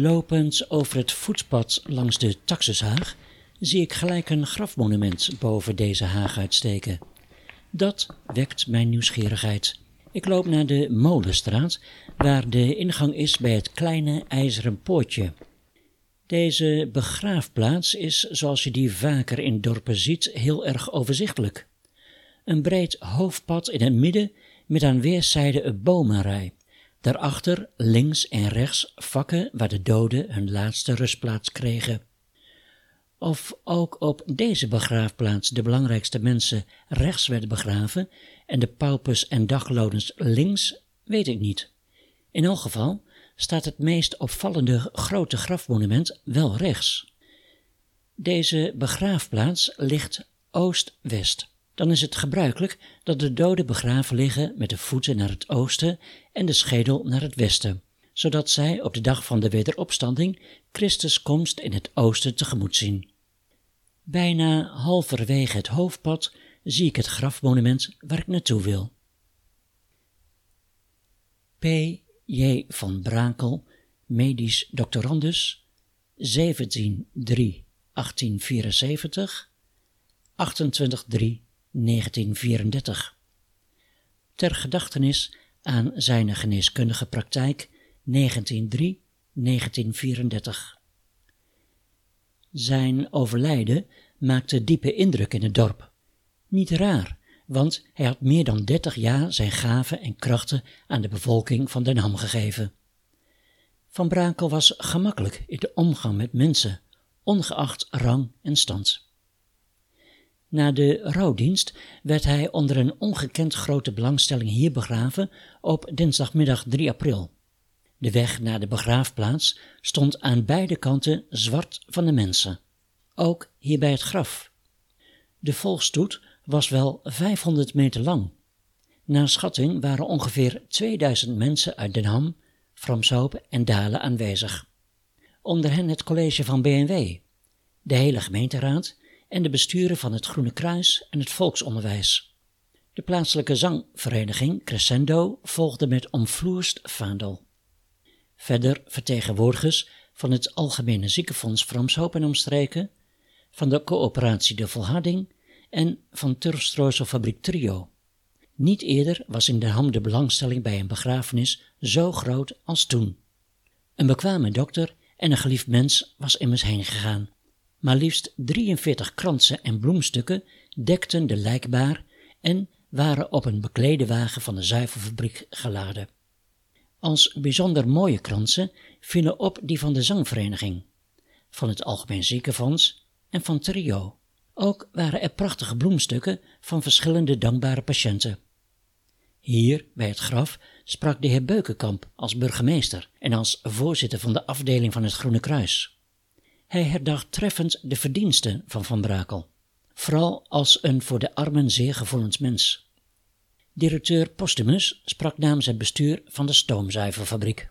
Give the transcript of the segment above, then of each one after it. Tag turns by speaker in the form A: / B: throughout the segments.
A: Lopend over het voetpad langs de Taxushaag zie ik gelijk een grafmonument boven deze haag uitsteken. Dat wekt mijn nieuwsgierigheid. Ik loop naar de Molenstraat, waar de ingang is bij het kleine ijzeren poortje. Deze begraafplaats is, zoals je die vaker in dorpen ziet, heel erg overzichtelijk. Een breed hoofdpad in het midden met aan weerszijden een bomenrij. Daarachter, links en rechts, vakken waar de doden hun laatste rustplaats kregen. Of ook op deze begraafplaats de belangrijkste mensen rechts werden begraven en de paupers en dagloners links, weet ik niet. In elk geval staat het meest opvallende grote grafmonument wel rechts. Deze begraafplaats ligt oost-west. Dan is het gebruikelijk dat de doden begraven liggen met de voeten naar het oosten en de schedel naar het westen, zodat zij op de dag van de wederopstanding Christus komst in het oosten tegemoet zien. Bijna halverwege het hoofdpad zie ik het grafmonument waar ik naartoe wil. P. J. van Brakel, medisch doctorandus, 17-3-1874, 28-3-1934. Ter gedachtenis aan zijn geneeskundige praktijk 1903-1934. Zijn overlijden maakte diepe indruk in het dorp. Niet raar, want hij had meer dan dertig jaar zijn gaven en krachten aan de bevolking van Den Ham gegeven. Van Brakel was gemakkelijk in de omgang met mensen, ongeacht rang en stand. Na de rouwdienst werd hij onder een ongekend grote belangstelling hier begraven op dinsdagmiddag 3 april. De weg naar de begraafplaats stond aan beide kanten zwart van de mensen, ook hier bij het graf. De volstoet was wel 500 meter lang. Naar schatting waren ongeveer 2000 mensen uit Den Ham, Framshoop en Dalen aanwezig. Onder hen het college van BNW, de hele gemeenteraad en de besturen van het Groene Kruis en het Volksonderwijs. De plaatselijke zangvereniging Crescendo volgde met omvloerst vaandel. Verder vertegenwoordigers van het Algemene Ziekenfonds Framshoop en Omstreken, van de coöperatie De Volharding en van Turfstroosel fabriek Trio. Niet eerder was in de Ham de belangstelling bij een begrafenis zo groot als toen. Een bekwame dokter en een geliefd mens was immers heen gegaan. Maar liefst 43 kransen en bloemstukken dekten de lijkbaar en waren op een beklede wagen van de zuivelfabriek geladen. Als bijzonder mooie kransen vielen op die van de zangvereniging, van het Algemeen Ziekenfonds en van Trio. Ook waren er prachtige bloemstukken van verschillende dankbare patiënten. Hier, bij het graf, sprak de heer Beukenkamp als burgemeester en als voorzitter van de afdeling van het Groene Kruis. Hij herdacht treffend de verdiensten van Van Brakel, vooral als een voor de armen zeer gevoelens mens. Directeur Postumus sprak namens het bestuur van de stoomzuivelfabriek.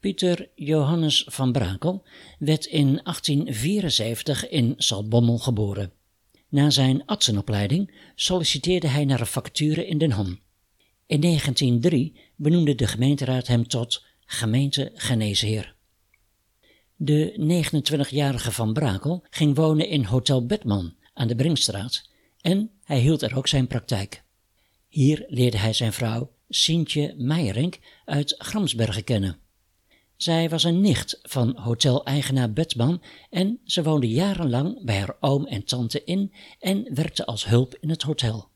A: Pieter Johannes van Brakel werd in 1874 in Saltbommel geboren. Na zijn artsenopleiding solliciteerde hij naar een vacature in Den Ham. In 1903 benoemde de gemeenteraad hem tot gemeente geneesheer. De 29-jarige Van Brakel ging wonen in Hotel Bedman aan de Brinkstraat en hij hield er ook zijn praktijk. Hier leerde hij zijn vrouw Sintje Meijerink uit Gramsbergen kennen. Zij was een nicht van hoteleigenaar Bedman en ze woonde jarenlang bij haar oom en tante in en werkte als hulp in het hotel.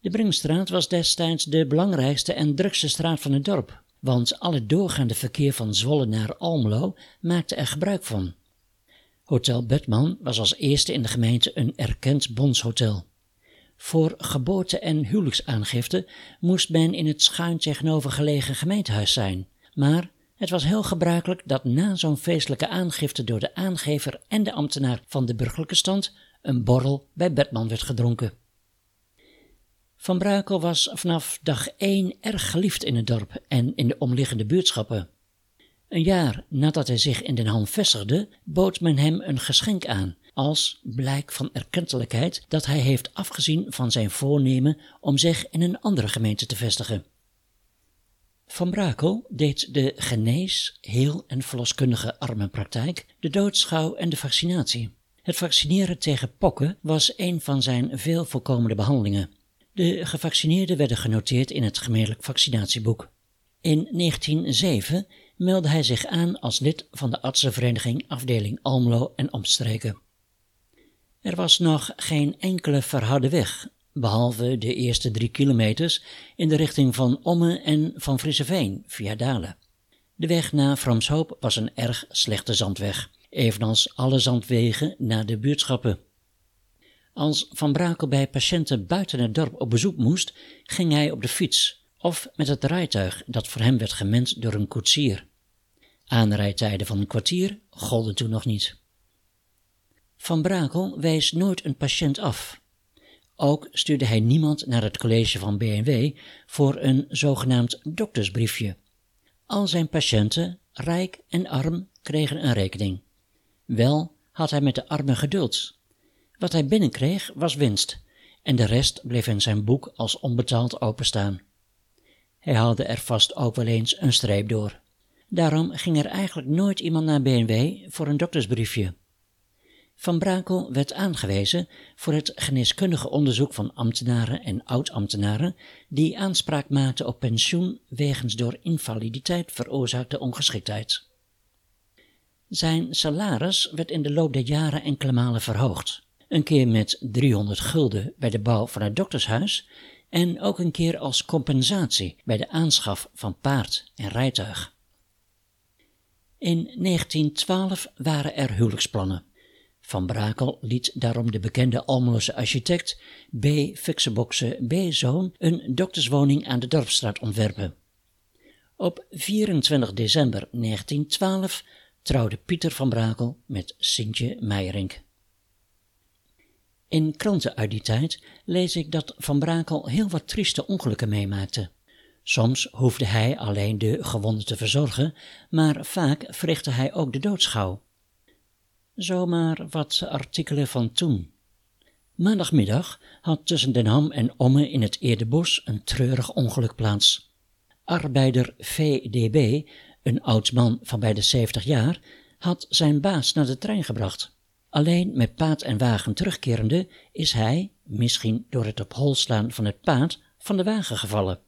A: De Brinkstraat was destijds de belangrijkste en drukste straat van het dorp, want al het doorgaande verkeer van Zwolle naar Almelo maakte er gebruik van. Hotel Bedman was als eerste in de gemeente een erkend bondshotel. Voor geboorte- en huwelijksaangifte moest men in het schuin tegenover gelegen gemeentehuis zijn, maar het was heel gebruikelijk dat na zo'n feestelijke aangifte door de aangever en de ambtenaar van de burgerlijke stand een borrel bij Bedman werd gedronken. Van Brakel was vanaf dag één erg geliefd in het dorp en in de omliggende buurtschappen. Een jaar nadat hij zich in Den Ham vestigde, bood men hem een geschenk aan, als blijk van erkentelijkheid dat hij heeft afgezien van zijn voornemen om zich in een andere gemeente te vestigen. Van Brakel deed de genees-, heel- en verloskundige armenpraktijk, de doodschouw en de vaccinatie. Het vaccineren tegen pokken was een van zijn veel voorkomende behandelingen. De gevaccineerden werden genoteerd in het gemeentelijk vaccinatieboek. In 1907 meldde hij zich aan als lid van de artsenvereniging afdeling Almelo en omstreken. Er was nog geen enkele verharde weg, behalve de eerste drie kilometers in de richting van Omme en van Frisseveen via Dalen. De weg naar Framshoop was een erg slechte zandweg, evenals alle zandwegen naar de buurtschappen. Als Van Brakel bij patiënten buiten het dorp op bezoek moest, ging hij op de fiets of met het rijtuig dat voor hem werd gemend door een koetsier. Aanrijdtijden van een kwartier golden toen nog niet. Van Brakel wees nooit een patiënt af. Ook stuurde hij niemand naar het college van BNW voor een zogenaamd doktersbriefje. Al zijn patiënten, rijk en arm, kregen een rekening. Wel had hij met de armen geduld. Wat hij binnenkreeg was winst, en de rest bleef in zijn boek als onbetaald openstaan. Hij haalde er vast ook wel eens een streep door. Daarom ging er eigenlijk nooit iemand naar BNW voor een doktersbriefje. Van Brakel werd aangewezen voor het geneeskundige onderzoek van ambtenaren en oud-ambtenaren die aanspraak maakten op pensioen wegens door invaliditeit veroorzaakte ongeschiktheid. Zijn salaris werd in de loop der jaren enkele malen verhoogd. Een keer met 300 gulden bij de bouw van het doktershuis en ook een keer als compensatie bij de aanschaf van paard en rijtuig. In 1912 waren er huwelijksplannen. Van Brakel liet daarom de bekende Almeloze architect B. Fixebokse B. Zoon een dokterswoning aan de Dorpstraat ontwerpen. Op 24 december 1912 trouwde Pieter van Brakel met Sintje Meijerink. In kranten uit die tijd lees ik dat Van Brakel heel wat trieste ongelukken meemaakte. Soms hoefde hij alleen de gewonden te verzorgen, maar vaak verrichtte hij ook de doodschouw. Zomaar wat artikelen van toen. Maandagmiddag had tussen Den Ham en Omme in het Eerdebos een treurig ongeluk plaats. Arbeider VDB, een oud man van bij de 70 jaar, had zijn baas naar de trein gebracht. Alleen met paard en wagen terugkerende is hij, misschien door het op hol slaan van het paard, van de wagen gevallen.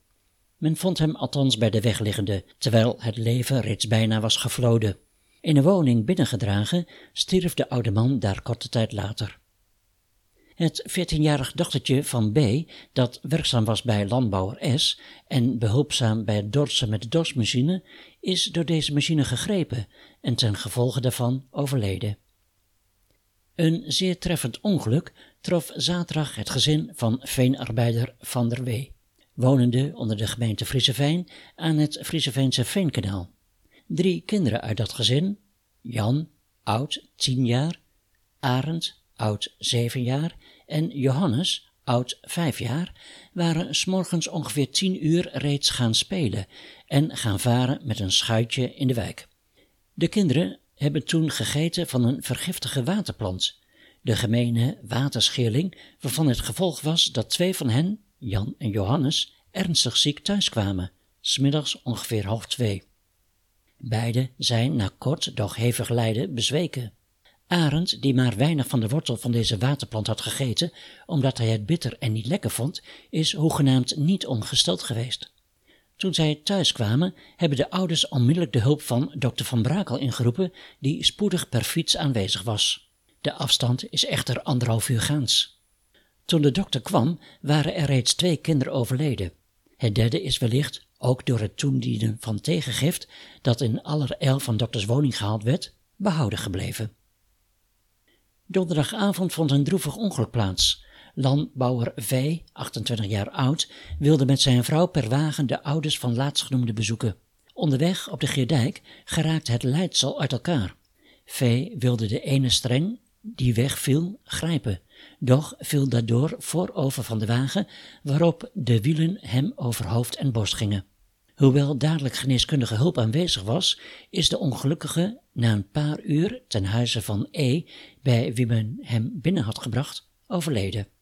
A: Men vond hem althans bij de weg liggende, terwijl het leven reeds bijna was gevloden. In een woning binnengedragen stierf de oude man daar korte tijd later. Het veertienjarig dochtertje van B, dat werkzaam was bij landbouwer S en behulpzaam bij het dorsen met de dorsmachine, is door deze machine gegrepen en ten gevolge daarvan overleden. Een zeer treffend ongeluk trof zaterdag het gezin van veenarbeider Van der Wee, wonende onder de gemeente Frieseveen aan het Frieseveense Veenkanaal. Drie kinderen uit dat gezin, Jan, oud tien jaar, Arend, oud zeven jaar en Johannes, oud vijf jaar, waren s'morgens ongeveer tien uur reeds gaan spelen en gaan varen met een schuitje in de wijk. De kinderen hebben toen gegeten van een vergiftige waterplant, de gemene waterschilling, waarvan het gevolg was dat twee van hen, Jan en Johannes, ernstig ziek thuiskwamen, smiddags ongeveer half twee. Beide zijn na kort, doch hevig lijden bezweken. Arend, die maar weinig van de wortel van deze waterplant had gegeten, omdat hij het bitter en niet lekker vond, is hoegenaamd niet ongesteld geweest. Toen zij thuis kwamen, hebben de ouders onmiddellijk de hulp van dokter Van Brakel ingeroepen, die spoedig per fiets aanwezig was. De afstand is echter anderhalf uur gaans. Toen de dokter kwam, waren er reeds twee kinderen overleden. Het derde is wellicht, ook door het toedienen van tegengift, dat in allerijl van dokters woning gehaald werd, behouden gebleven. Donderdagavond vond een droevig ongeluk plaats. Landbouwer V, 28 jaar oud, wilde met zijn vrouw per wagen de ouders van laatstgenoemde bezoeken. Onderweg op de Geerdijk geraakte het leidsel uit elkaar. V wilde de ene streng, die wegviel, grijpen, doch viel daardoor voorover van de wagen, waarop de wielen hem over hoofd en borst gingen. Hoewel dadelijk geneeskundige hulp aanwezig was, is de ongelukkige na een paar uur ten huize van E, bij wie men hem binnen had gebracht, overleden.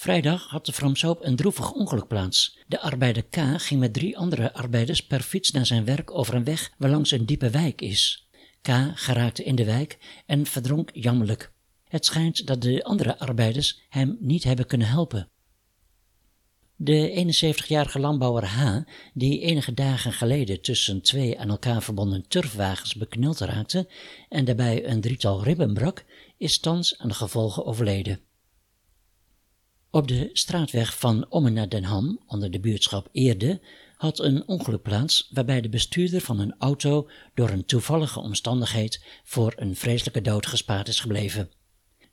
A: Vrijdag had de Framsoop een droevig ongeluk plaats. De arbeider K ging met drie andere arbeiders per fiets naar zijn werk over een weg waarlangs een diepe wijk is. K geraakte in de wijk en verdronk jammerlijk. Het schijnt dat de andere arbeiders hem niet hebben kunnen helpen. De 71-jarige landbouwer H, die enige dagen geleden tussen twee aan elkaar verbonden turfwagens bekneld raakte en daarbij een drietal ribben brak, is thans aan de gevolgen overleden. Op de straatweg van Ommen naar Den Ham, onder de buurtschap Eerde, had een ongeluk plaats waarbij de bestuurder van een auto door een toevallige omstandigheid voor een vreselijke dood gespaard is gebleven.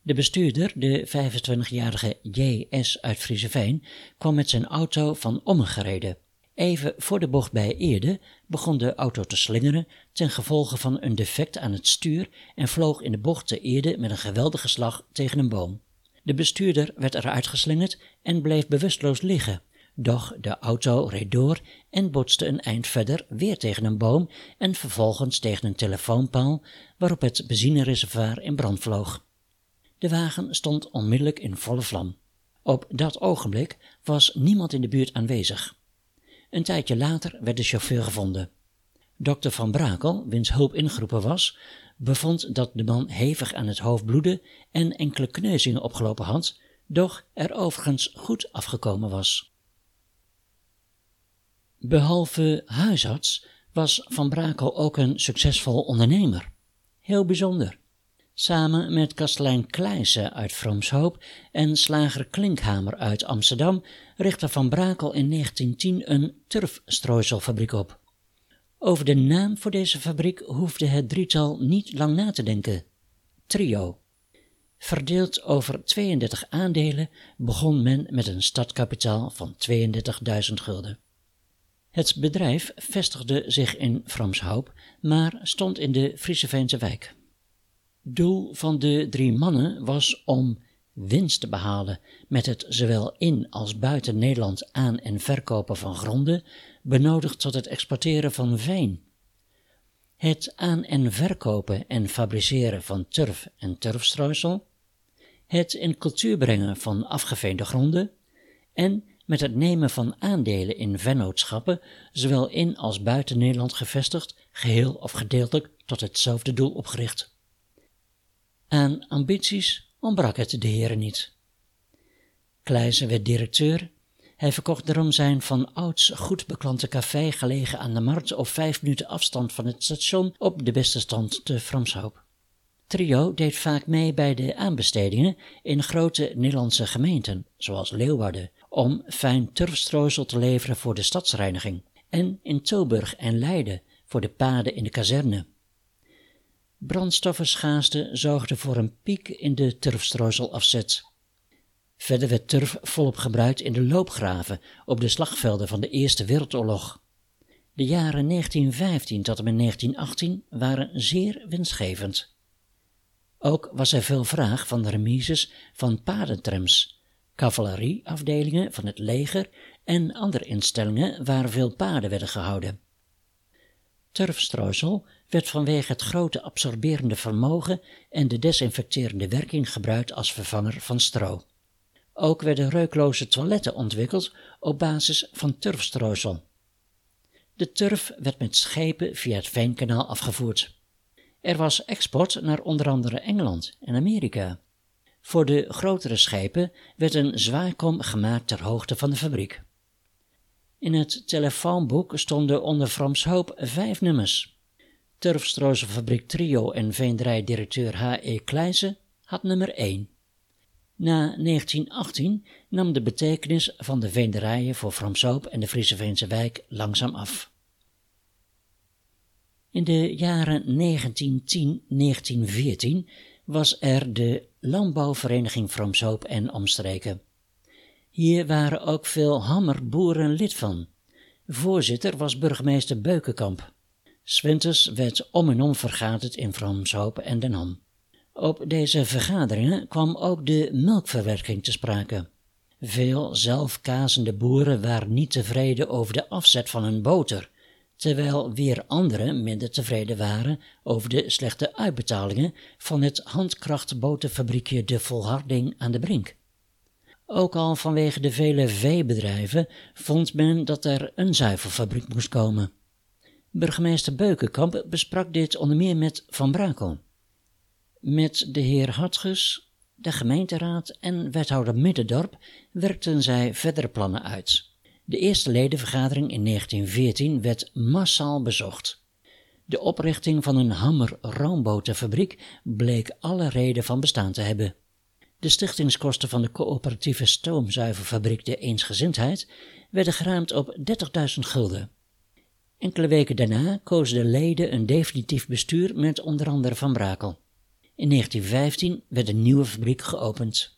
A: De bestuurder, de 25-jarige J.S. uit Frieseveen, kwam met zijn auto van Ommen gereden. Even voor de bocht bij Eerde begon de auto te slingeren ten gevolge van een defect aan het stuur en vloog in de bocht te Eerde met een geweldige slag tegen een boom. De bestuurder werd eruit geslingerd en bleef bewusteloos liggen. Doch de auto reed door en botste een eind verder weer tegen een boom en vervolgens tegen een telefoonpaal waarop het benzinereservoir in brand vloog. De wagen stond onmiddellijk in volle vlam. Op dat ogenblik was niemand in de buurt aanwezig. Een tijdje later werd de chauffeur gevonden. Dokter Van Brakel, wiens hulp ingeroepen was, bevond dat de man hevig aan het hoofd bloedde en enkele kneuzingen opgelopen had, doch er overigens goed afgekomen was. Behalve huisarts was Van Brakel ook een succesvol ondernemer. Heel bijzonder. Samen met kastelein Kleijsen uit Vroomshoop en slager Klinkhamer uit Amsterdam richtte Van Brakel in 1910 een turfstrooiselfabriek op. Over de naam voor deze fabriek hoefde het drietal niet lang na te denken. Trio. Verdeeld over 32 aandelen begon men met een startkapitaal van 32.000 gulden. Het bedrijf vestigde zich in Framshoop, maar stond in de Frieseveense wijk. Doel van de drie mannen was om winst te behalen met het zowel in als buiten Nederland aan- en verkopen van gronden, benodigd tot het exporteren van veen. Het aan- en verkopen en fabriceren van turf en turfstrooisel, het in cultuur brengen van afgeveende gronden en met het nemen van aandelen in vennootschappen, zowel in als buiten Nederland gevestigd, geheel of gedeeltelijk tot hetzelfde doel opgericht. Aan ambities ontbrak het de heren niet. Kleijzen werd directeur. Hij verkocht daarom zijn van ouds goed beklante café gelegen aan de markt op vijf minuten afstand van het station op de beste stand te Framshoop. Trio deed vaak mee bij de aanbestedingen in grote Nederlandse gemeenten, zoals Leeuwarden, om fijn turfstrooisel te leveren voor de stadsreiniging, en in Tilburg en Leiden voor de paden in de kazerne. Brandstoffenschaarste zorgde voor een piek in de turfstrooiselafzet. Verder werd turf volop gebruikt in de loopgraven op de slagvelden van de Eerste Wereldoorlog. De jaren 1915 tot en met 1918 waren zeer winstgevend. Ook was er veel vraag van de remises van padentrams, cavalerieafdelingen van het leger en andere instellingen waar veel paden werden gehouden. Turfstrooisel werd vanwege het grote absorberende vermogen en de desinfecterende werking gebruikt als vervanger van stro. Ook werden reukloze toiletten ontwikkeld op basis van turfstrooisel. De turf werd met schepen via het Veenkanaal afgevoerd. Er was export naar onder andere Engeland en Amerika. Voor de grotere schepen werd een zwaarkom gemaakt ter hoogte van de fabriek. In het telefoonboek stonden onder Framshoop vijf nummers. Turfstrooselfabriek Trio en veenderij-directeur H.E. Kleijzen had nummer 1. Na 1918 nam de betekenis van de veenderijen voor Framsoop en de Frieseveense wijk langzaam af. In de jaren 1910-1914 was er de Landbouwvereniging Framsoop en omstreken. Hier waren ook veel hammerboeren lid van. Voorzitter was burgemeester Beukenkamp. Swinters werd om en om vergaderd in Framshoop en Den Ham. Op deze vergaderingen kwam ook de melkverwerking te sprake. Veel zelfkazende boeren waren niet tevreden over de afzet van hun boter, terwijl weer anderen minder tevreden waren over de slechte uitbetalingen van het handkrachtboterfabriekje De Volharding aan de Brink. Ook al vanwege de vele veebedrijven vond men dat er een zuivelfabriek moest komen. Burgemeester Beukenkamp besprak dit onder meer met Van Brakel. Met de heer Hartges, de gemeenteraad en wethouder Middendorp werkten zij verdere plannen uit. De eerste ledenvergadering in 1914 werd massaal bezocht. De oprichting van een hammer-roombotenfabriek bleek alle reden van bestaan te hebben. De stichtingskosten van de coöperatieve stoomzuivelfabriek De Eensgezindheid werden geraamd op 30.000 gulden. Enkele weken daarna kozen de leden een definitief bestuur met onder andere Van Brakel. In 1915 werd een nieuwe fabriek geopend.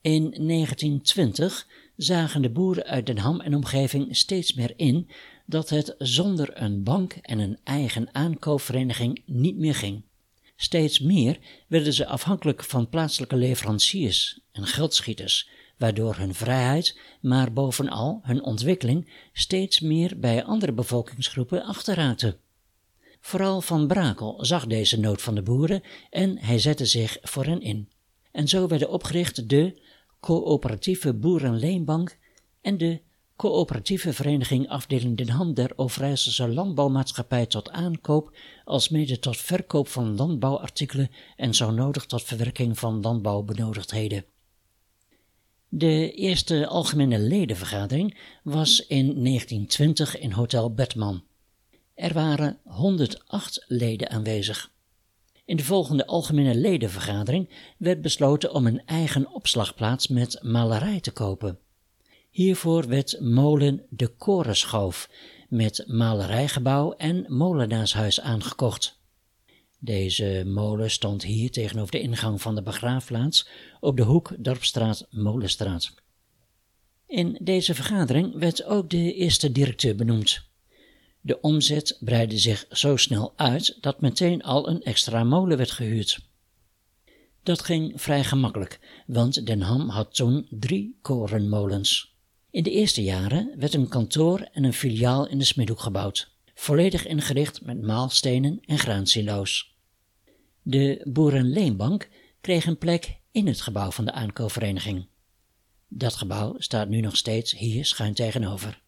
A: In 1920 zagen de boeren uit Den Ham en omgeving steeds meer in dat het zonder een bank en een eigen aankoopvereniging niet meer ging. Steeds meer werden ze afhankelijk van plaatselijke leveranciers en geldschieters, waardoor hun vrijheid, maar bovenal hun ontwikkeling, steeds meer bij andere bevolkingsgroepen achterraakte. Vooral Van Brakel zag deze nood van de boeren en hij zette zich voor hen in. En zo werden opgericht de Coöperatieve Boerenleenbank en de Coöperatieve Vereniging Afdeling Den Ham der Overijsselse Landbouwmaatschappij tot aankoop, als mede tot verkoop van landbouwartikelen en zo nodig tot verwerking van landbouwbenodigdheden. De eerste algemene ledenvergadering was in 1920 in Hotel Bedman. Er waren 108 leden aanwezig. In de volgende algemene ledenvergadering werd besloten om een eigen opslagplaats met malerij te kopen. Hiervoor werd molen De Korenschoof met malerijgebouw en molenaarshuis aangekocht. Deze molen stond hier tegenover de ingang van de begraafplaats op de hoek Dorpstraat Molenstraat. In deze vergadering werd ook de eerste directeur benoemd. De omzet breidde zich zo snel uit dat meteen al een extra molen werd gehuurd. Dat ging vrij gemakkelijk, want Den Ham had toen drie korenmolens. In de eerste jaren werd een kantoor en een filiaal in de Smidhoek gebouwd, volledig ingericht met maalstenen en graansilo's. De Boerenleenbank kreeg een plek in het gebouw van de aankoopvereniging. Dat gebouw staat nu nog steeds hier schuin tegenover.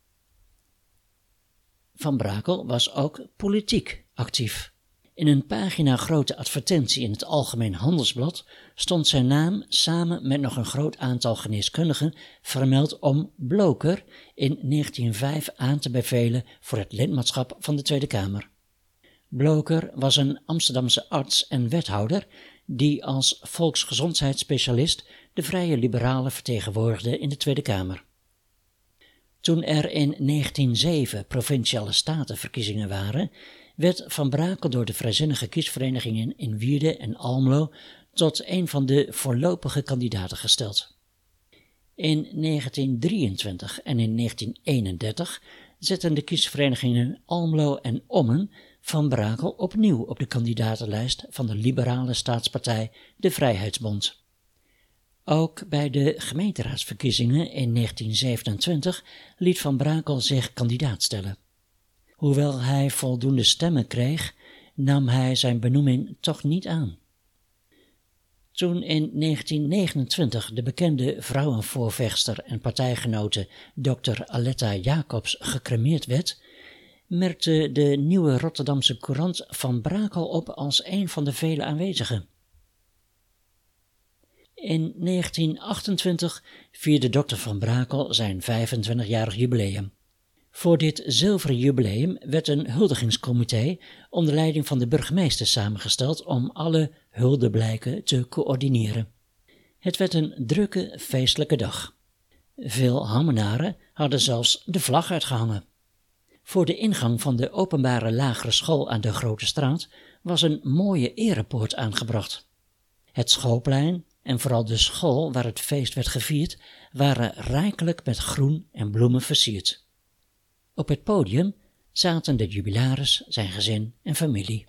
A: Van Brakel was ook politiek actief. In een pagina grote advertentie in het Algemeen Handelsblad stond zijn naam samen met nog een groot aantal geneeskundigen vermeld om Bloker in 1905 aan te bevelen voor het lidmaatschap van de Tweede Kamer. Bloker was een Amsterdamse arts en wethouder die als volksgezondheidsspecialist de vrije liberalen vertegenwoordigde in de Tweede Kamer. Toen er in 1907 provinciale statenverkiezingen waren, werd Van Brakel door de vrijzinnige kiesverenigingen in Wierde en Almelo tot een van de voorlopige kandidaten gesteld. In 1923 en in 1931 zetten de kiesverenigingen Almelo en Ommen Van Brakel opnieuw op de kandidatenlijst van de liberale staatspartij de Vrijheidsbond. Ook bij de gemeenteraadsverkiezingen in 1927 liet Van Brakel zich kandidaat stellen. Hoewel hij voldoende stemmen kreeg, nam hij zijn benoeming toch niet aan. Toen in 1929 de bekende vrouwenvoorvechter en partijgenote Dr. Aletta Jacobs gecremeerd werd, merkte de nieuwe Rotterdamse courant Van Brakel op als een van de vele aanwezigen. In 1928 vierde Dr. Van Brakel zijn 25-jarig jubileum. Voor dit zilveren jubileum werd een huldigingscomité onder leiding van de burgemeester samengesteld om alle huldeblijken te coördineren. Het werd een drukke, feestelijke dag. Veel Hammenaren hadden zelfs de vlag uitgehangen. Voor de ingang van de openbare lagere school aan de Grote Straat was een mooie erepoort aangebracht. Het schoolplein en vooral de school waar het feest werd gevierd waren rijkelijk met groen en bloemen versierd. Op het podium zaten de jubilaris, zijn gezin en familie.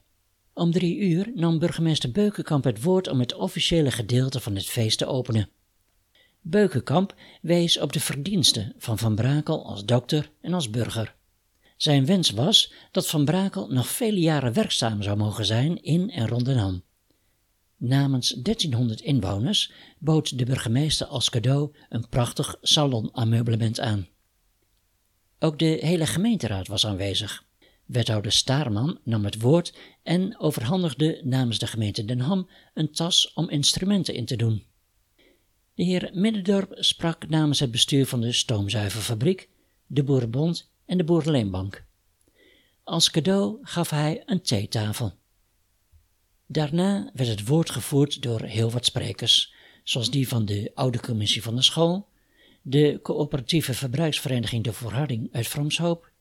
A: Om drie uur nam burgemeester Beukenkamp het woord om het officiële gedeelte van het feest te openen. Beukenkamp wees op de verdiensten van Van Brakel als dokter en als burger. Zijn wens was dat Van Brakel nog vele jaren werkzaam zou mogen zijn in en rond Den Ham. Namens 1300 inwoners bood de burgemeester als cadeau een prachtig salonameublement aan. Ook de hele gemeenteraad was aanwezig. Wethouder Staarman nam het woord en overhandigde namens de gemeente Den Ham een tas om instrumenten in te doen. De heer Middendorp sprak namens het bestuur van de stoomzuiverfabriek, de Boerenbond en de Boerenleenbank. Als cadeau gaf hij een theetafel. Daarna werd het woord gevoerd door heel wat sprekers, zoals die van de oude commissie van de school, de coöperatieve verbruiksvereniging De Voorharding uit Fromshoop,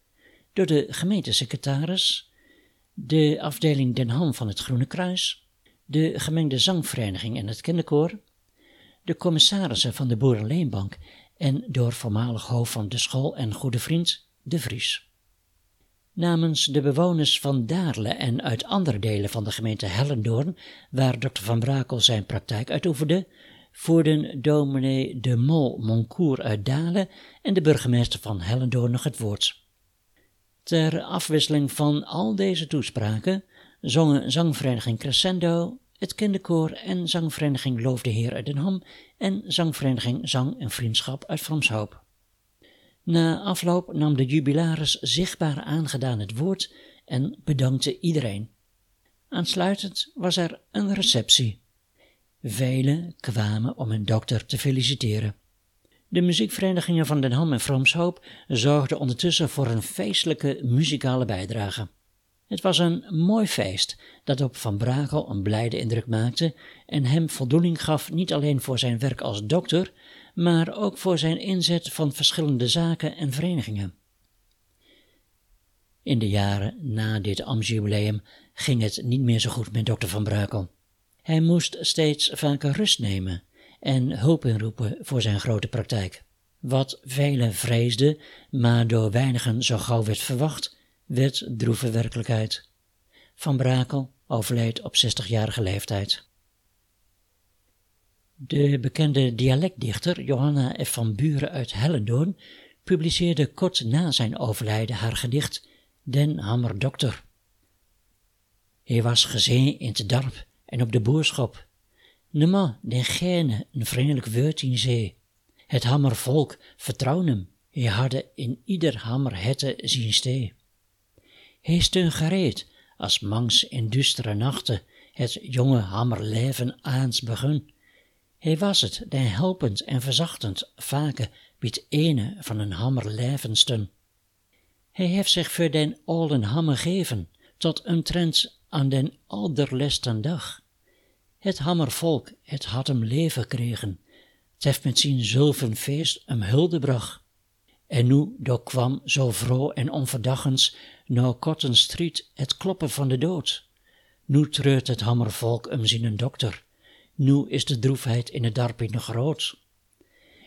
A: door de gemeentesecretaris, de afdeling Den Ham van het Groene Kruis, de gemengde zangvereniging en het kinderkoor, de commissarissen van de Boerenleenbank en door voormalig hoofd van de school en goede vriend De Vries. Namens de bewoners van Daarle en uit andere delen van de gemeente Hellendoorn, waar Dr. van Brakel zijn praktijk uitoefende, voerden dominee de Mol Moncourt uit Dalen en de burgemeester van Hellendoorn nog het woord. Ter afwisseling van al deze toespraken zongen zangvereniging Crescendo, het kinderkoor en zangvereniging Loof de Heer uit Den Ham en zangvereniging Zang en Vriendschap uit Framshoop. Na afloop nam de jubilaris zichtbaar aangedaan het woord en bedankte iedereen. Aansluitend was er een receptie. Velen kwamen om hun dokter te feliciteren. De muziekverenigingen van Den Ham en Fromshoop zorgden ondertussen voor een feestelijke muzikale bijdrage. Het was een mooi feest dat op Van Brakel een blijde indruk maakte en hem voldoening gaf niet alleen voor zijn werk als dokter, maar ook voor zijn inzet van verschillende zaken en verenigingen. In de jaren na dit ambtsjubileum ging het niet meer zo goed met dokter Van Brakel. Hij moest steeds vaker rust nemen en hulp inroepen voor zijn grote praktijk. Wat velen vreesden, maar door weinigen zo gauw werd verwacht, werd droeve werkelijkheid. Van Brakel overleed op 60-jarige leeftijd. De bekende dialectdichter Johanna F. van Buren uit Hellendoorn publiceerde kort na zijn overlijden haar gedicht Den Hammer Dokter. Hij was gezien in het dorp en op de boerschap. Nema den gene een vriendelijk woord in zee. Het hammervolk vertrouwen hem, hij hadden in ieder hammer hette zien stee. Hij steun gereed, als mangs in dustere nachten het jonge hammerleven aans begun. Hij was het, den helpend en verzachtend vake biedt ene van een hammer stun. Hij heeft zich voor den oude hammer geven, tot trend aan den alderlesten dag. Het hammervolk, het had hem leven kregen, het heeft met zijn zulven feest hem hulde brach. En nu kwam zo vroeg en onverdagens nou Cotton Street het kloppen van de dood. Nu treurt het hammervolk hem zien dokter, nu is de droefheid in het dorpje nog groot.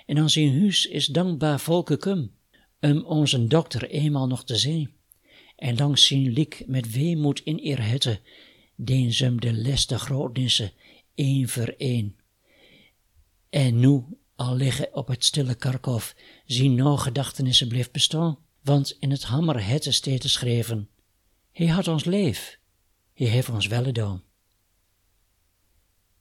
A: En aan zijn huis is dankbaar volke kum, om onze dokter eenmaal nog te zien. En langs zijn lik met weemoed in eer hette, deen ze de leste grootnissen, één voor één. En nu, al liggen op het stille karkhof, zien no gedachtenissen bleef bestaan, want in het hammer hette steeds geschreven, hij had ons leef, hij heeft ons wel.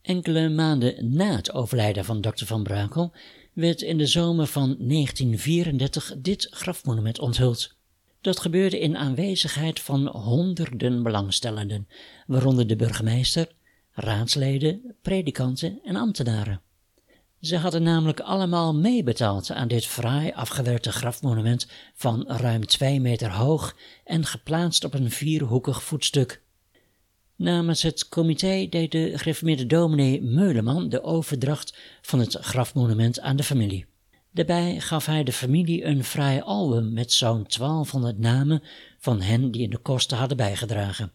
A: Enkele maanden na het overlijden van Dr. van Brakel werd in de zomer van 1934 dit grafmonument onthuld. Dat gebeurde in aanwezigheid van honderden belangstellenden, waaronder de burgemeester, raadsleden, predikanten en ambtenaren. Ze hadden namelijk allemaal meebetaald aan dit fraai afgewerkte grafmonument van ruim twee meter hoog en geplaatst op een vierhoekig voetstuk. Namens het comité deed de gereformeerde dominee Meuleman de overdracht van het grafmonument aan de familie. Daarbij gaf hij de familie een vrij album met zo'n 1200 namen van hen die in de kosten hadden bijgedragen.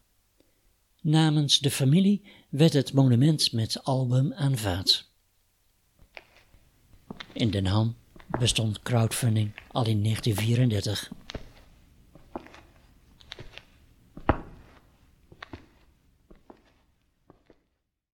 A: Namens de familie werd het monument met album aanvaard. In Den Ham bestond crowdfunding al in 1934.